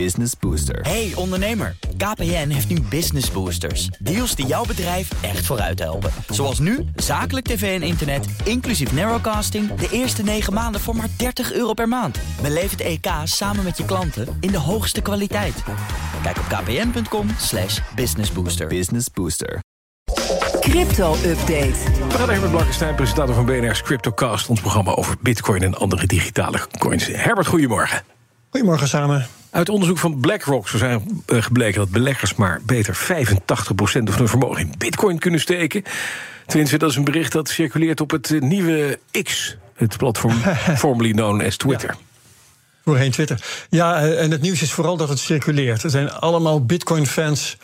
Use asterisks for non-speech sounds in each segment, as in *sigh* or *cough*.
Business Booster. Hey ondernemer, KPN heeft nu Business Boosters. Deals die jouw bedrijf echt vooruit helpen. Zoals nu, zakelijk tv en internet, inclusief narrowcasting... de eerste 9 maanden voor maar 30 euro per maand. Beleef het EK samen met je klanten in de hoogste kwaliteit. Kijk op kpn.com slash businessbooster. Business Booster. Crypto-update. We gaan even met Blankenstein, presentator van BNR's CryptoCast... ons programma over bitcoin en andere digitale coins. Herbert, goedemorgen. Goedemorgen samen. Uit onderzoek van BlackRock zo zijn eh, gebleken dat beleggers maar beter 85% van hun vermogen in bitcoin kunnen steken. Tenminste, dat is een bericht dat circuleert op het eh, nieuwe X, het platform *laughs* formerly known as Twitter. Voorheen Twitter. Ja, eh, en het nieuws is vooral dat het circuleert. Er zijn allemaal bitcoin-fans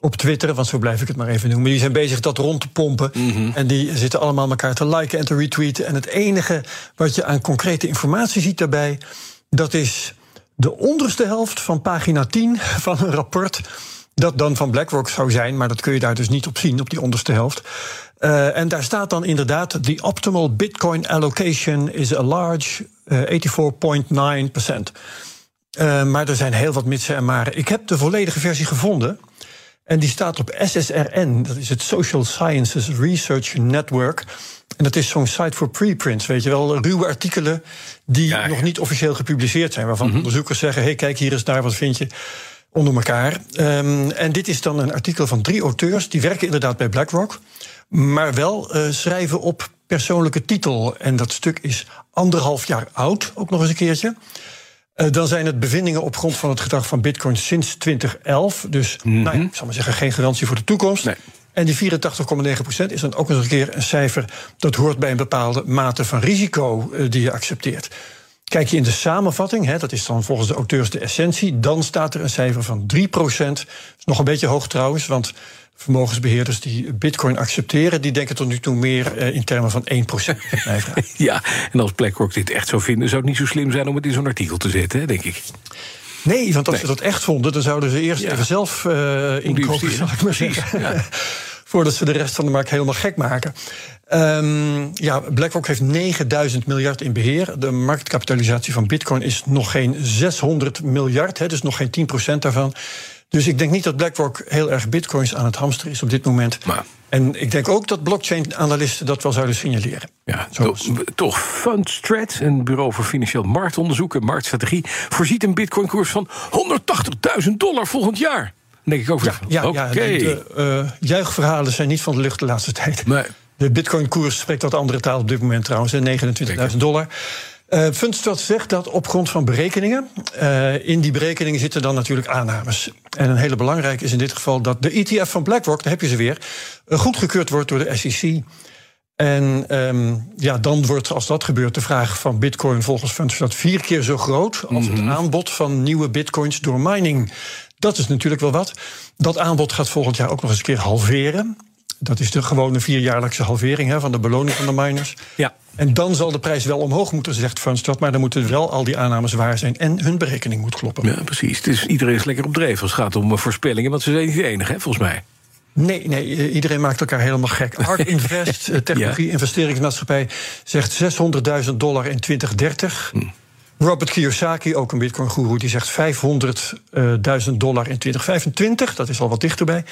op Twitter, want zo blijf ik het maar even noemen. Die zijn bezig dat rond te pompen. En die zitten allemaal elkaar te liken en te retweeten. En het enige wat je aan concrete informatie ziet daarbij, dat is de onderste helft van pagina 10 van een rapport. Dat dan van BlackRock zou zijn, maar dat kun je daar dus niet op zien, op die onderste helft. Uh, en daar staat dan inderdaad: The optimal Bitcoin allocation is a large uh, 84,9%. Uh, maar er zijn heel wat mitsen en maren. Ik heb de volledige versie gevonden. En die staat op SSRN, dat is het Social Sciences Research Network. En dat is zo'n site voor preprints, weet je wel, ruwe artikelen die Ja, ja. nog niet officieel gepubliceerd zijn, waarvan onderzoekers zeggen: hey, kijk hier eens naar, wat vind je? Onder elkaar. Ehm, en dit is dan een artikel van drie auteurs, die werken inderdaad bij BlackRock, maar wel eh, schrijven op persoonlijke titel. En dat stuk is anderhalf jaar oud, ook nog eens een keertje. Eh, dan zijn het bevindingen op grond van het gedrag van Bitcoin sinds 2011. Dus, nou ja, ik zal maar zeggen, geen garantie voor de toekomst. Nee. En die 84,9% is dan ook nog een keer een cijfer dat hoort bij een bepaalde mate van risico eh, die je accepteert. Kijk je in de samenvatting, hè, dat is dan volgens de auteurs de essentie, dan staat er een cijfer van 3%. Dat is nog een beetje hoog trouwens, want vermogensbeheerders die Bitcoin accepteren, die denken tot nu toe meer eh, in termen van 1%. met mij vragen. Ja, en als BlackRock dit echt zou vinden, zou het niet zo slim zijn om het in zo'n artikel te zetten, hè, denk ik. Nee, want als Nee. ze dat echt vonden, dan zouden ze eerst Ja. even zelf eh inkopen, zal ik maar Precies, zeggen. ja. *laughs* Voordat ze de rest van de markt helemaal gek maken. Ehm, ja, BlackRock heeft 9000 miljard in beheer. De marktkapitalisatie van Bitcoin is nog geen 600 miljard, hè, dus nog geen 10% daarvan. Dus ik denk niet dat BlackRock heel erg bitcoins aan het hamsteren is op dit moment. Maar- En ik denk ook dat blockchain-analisten dat wel zouden signaleren. Ja, toch, Fundstrat, een bureau voor financieel marktonderzoek en marktstrategie, voorziet een bitcoinkoers van 180.000 dollar volgend jaar. Dan denk ik over. Ja, Oké. ja de, de, eh, juichverhalen zijn niet van de lucht de laatste tijd. Nee. De bitcoin-koers spreekt wat andere taal op dit moment trouwens, hè, 29.000 dollar. Eh Fundstrat zegt dat op grond van berekeningen. eh, in die berekeningen zitten dan natuurlijk aannames. En een hele belangrijke is in dit geval dat de ETF van BlackRock, daar heb je ze weer, eh, goedgekeurd wordt door de SEC. En ehm, ja, dan wordt, als dat gebeurt, de vraag van Bitcoin volgens Fundstrat vier keer zo groot als het aanbod van nieuwe Bitcoins door mining. Dat is natuurlijk wel wat. Dat aanbod gaat volgend jaar ook nog eens een keer halveren. Dat is de gewone vierjaarlijkse halvering hè, van de beloning van de miners. Ja. En dan zal de prijs wel omhoog moeten, zegt Fundstrat. Maar dan moeten wel al die aannames waar zijn en hun berekening moet kloppen. Ja, precies. Het is, iedereen is lekker op dreef als het gaat om eh, voorspellingen. Want ze zijn niet de enige, hè, volgens mij. Nee, nee, eh, iedereen maakt elkaar helemaal gek. *laughs* Ark Invest, eh, technologie-investeringsmaatschappij, zegt 600.000 dollar in 2030. Robert Kiyosaki, ook een bitcoin-goeroe, die zegt 500.000 dollar in 2025. Dat is al wat dichterbij.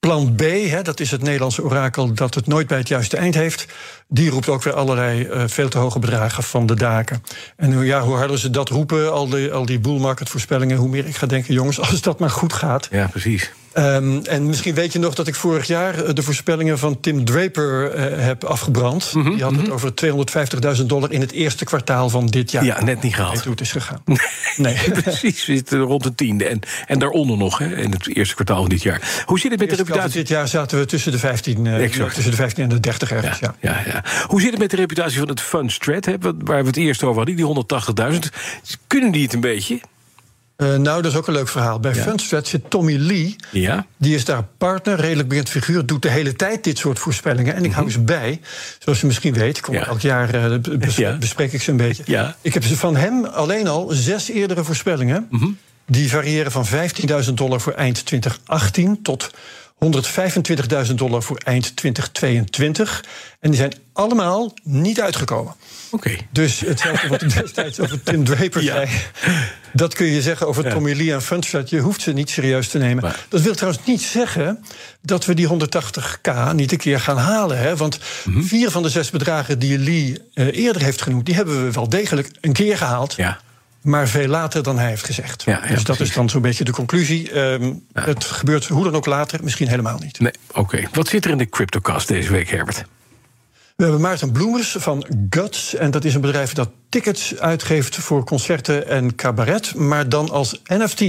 Plan B, hè, dat is het Nederlandse orakel dat het nooit bij het juiste eind heeft. Die roept ook weer allerlei eh, veel te hoge bedragen van de daken. En hoe, ja, hoe harder ze dat roepen, al die, al die bull market voorspellingen, hoe meer ik ga denken, jongens, *laughs* als dat maar goed gaat. Ja, precies. Ehm, en misschien weet je nog dat ik vorig jaar eh, de voorspellingen van Tim Draper eh, heb afgebrand. Mhm, Die had het over 250.000 dollar in het eerste kwartaal van dit jaar. Ja, net niet gehaald. hoe het is gegaan. Nee. *laughs* *laughs* Precies, we zitten rond de tiende. En, en daaronder nog, hè, in het eerste kwartaal van dit jaar. Hoe zit het met de reputatie? dit jaar zaten we tussen de 15, eh, Exact. tussen de 15 en de 30 ergens. Ja. Ja, ja. Hoe zit het met de reputatie van het Fundstrat, hè, waar we het eerst over hadden, die 180.000? Kunnen die het een beetje? Eh, nou, dat is ook een leuk verhaal. Bij Ja. Fundstrat zit Tommy Lee. Ja. Die is daar partner, redelijk bekend figuur, doet de hele tijd dit soort voorspellingen. En ik hou ze bij, zoals je misschien weet. Kom Mhm. Ja. elk jaar eh, be- bes- Ja. bespreek ik ze een beetje. Ik heb ze van hem alleen al zes eerdere voorspellingen. Mhm. Die variëren van 15.000 dollar voor eind 2018 tot 125.000 dollar voor eind 2022. En die zijn allemaal niet uitgekomen. Oké. Dus hetzelfde wat ik *laughs* destijds over Tim Draper Ja. zei. Dat kun je zeggen over Ja. Tommy Lee en Funstrat. Je hoeft ze niet serieus te nemen. Maar- Dat wil trouwens niet zeggen dat we die 180k niet een keer gaan halen. Hè? Want Mhm. vier van de zes bedragen die Lee eh, eerder heeft genoemd... die hebben we wel degelijk een keer gehaald. Ja. Maar veel later dan hij heeft gezegd. Ja, ja, dus dat precies. is dan zo'n beetje de conclusie. Ehm, Het gebeurt hoe dan ook later, misschien helemaal niet. Nee, oké. Wat zit er in de CryptoCast deze week, Herbert? We hebben Maarten Bloemers van Guts. En dat is een bedrijf dat tickets uitgeeft voor concerten en cabaret. Maar dan als NFT.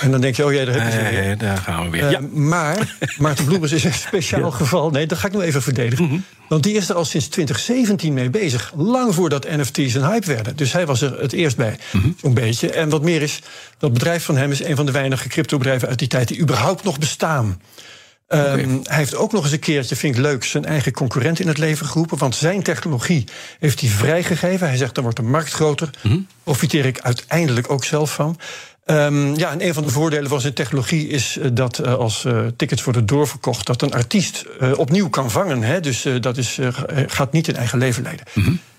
En dan denk je, oh jee, daar heb je weer. Daar gaan we weer. Eh, ja. Maar Maarten Bloemers is een *laughs* speciaal geval. Nee, dat ga ik nu even verdedigen. Mhm. Want die is er al sinds 2017 mee bezig. Lang voordat NFT's een hype werden. Dus hij was er het eerst bij, Mhm. zo'n beetje. En wat meer is, dat bedrijf van hem is een van de weinige cryptobedrijven uit die tijd die überhaupt nog bestaan. Ehm, Hij heeft ook nog eens een keertje, vind ik leuk, zijn eigen concurrent in het leven geroepen. Want zijn technologie heeft hij vrijgegeven. Hij zegt, dan wordt de markt groter. Profiteer ik uiteindelijk ook zelf van. Ehm, ja, en een van de voordelen van zijn technologie is eh, dat eh, als eh, tickets worden doorverkocht, dat een artiest opnieuw kan vangen. Hè? Dus dat is, ga- gaat niet in eigen leven leiden.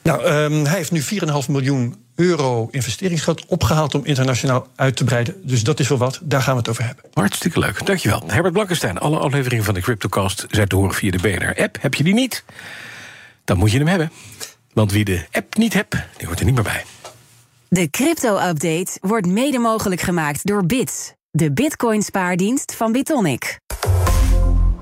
Nou, ehm, hij heeft nu 4,5 miljoen euro investeringsgeld opgehaald om internationaal uit te breiden. Dus dat is wel wat, daar gaan we het over hebben. Hartstikke leuk. Dankjewel. Herbert Blankenstein. Alle afleveringen van de CryptoCast zijn te horen via de BNR-app. Heb je die niet? Dan moet je hem hebben. Want wie de app niet hebt, die hoort er niet meer bij. De crypto-update wordt mede mogelijk gemaakt door Bits, de Bitcoin-spaardienst van Bitonic.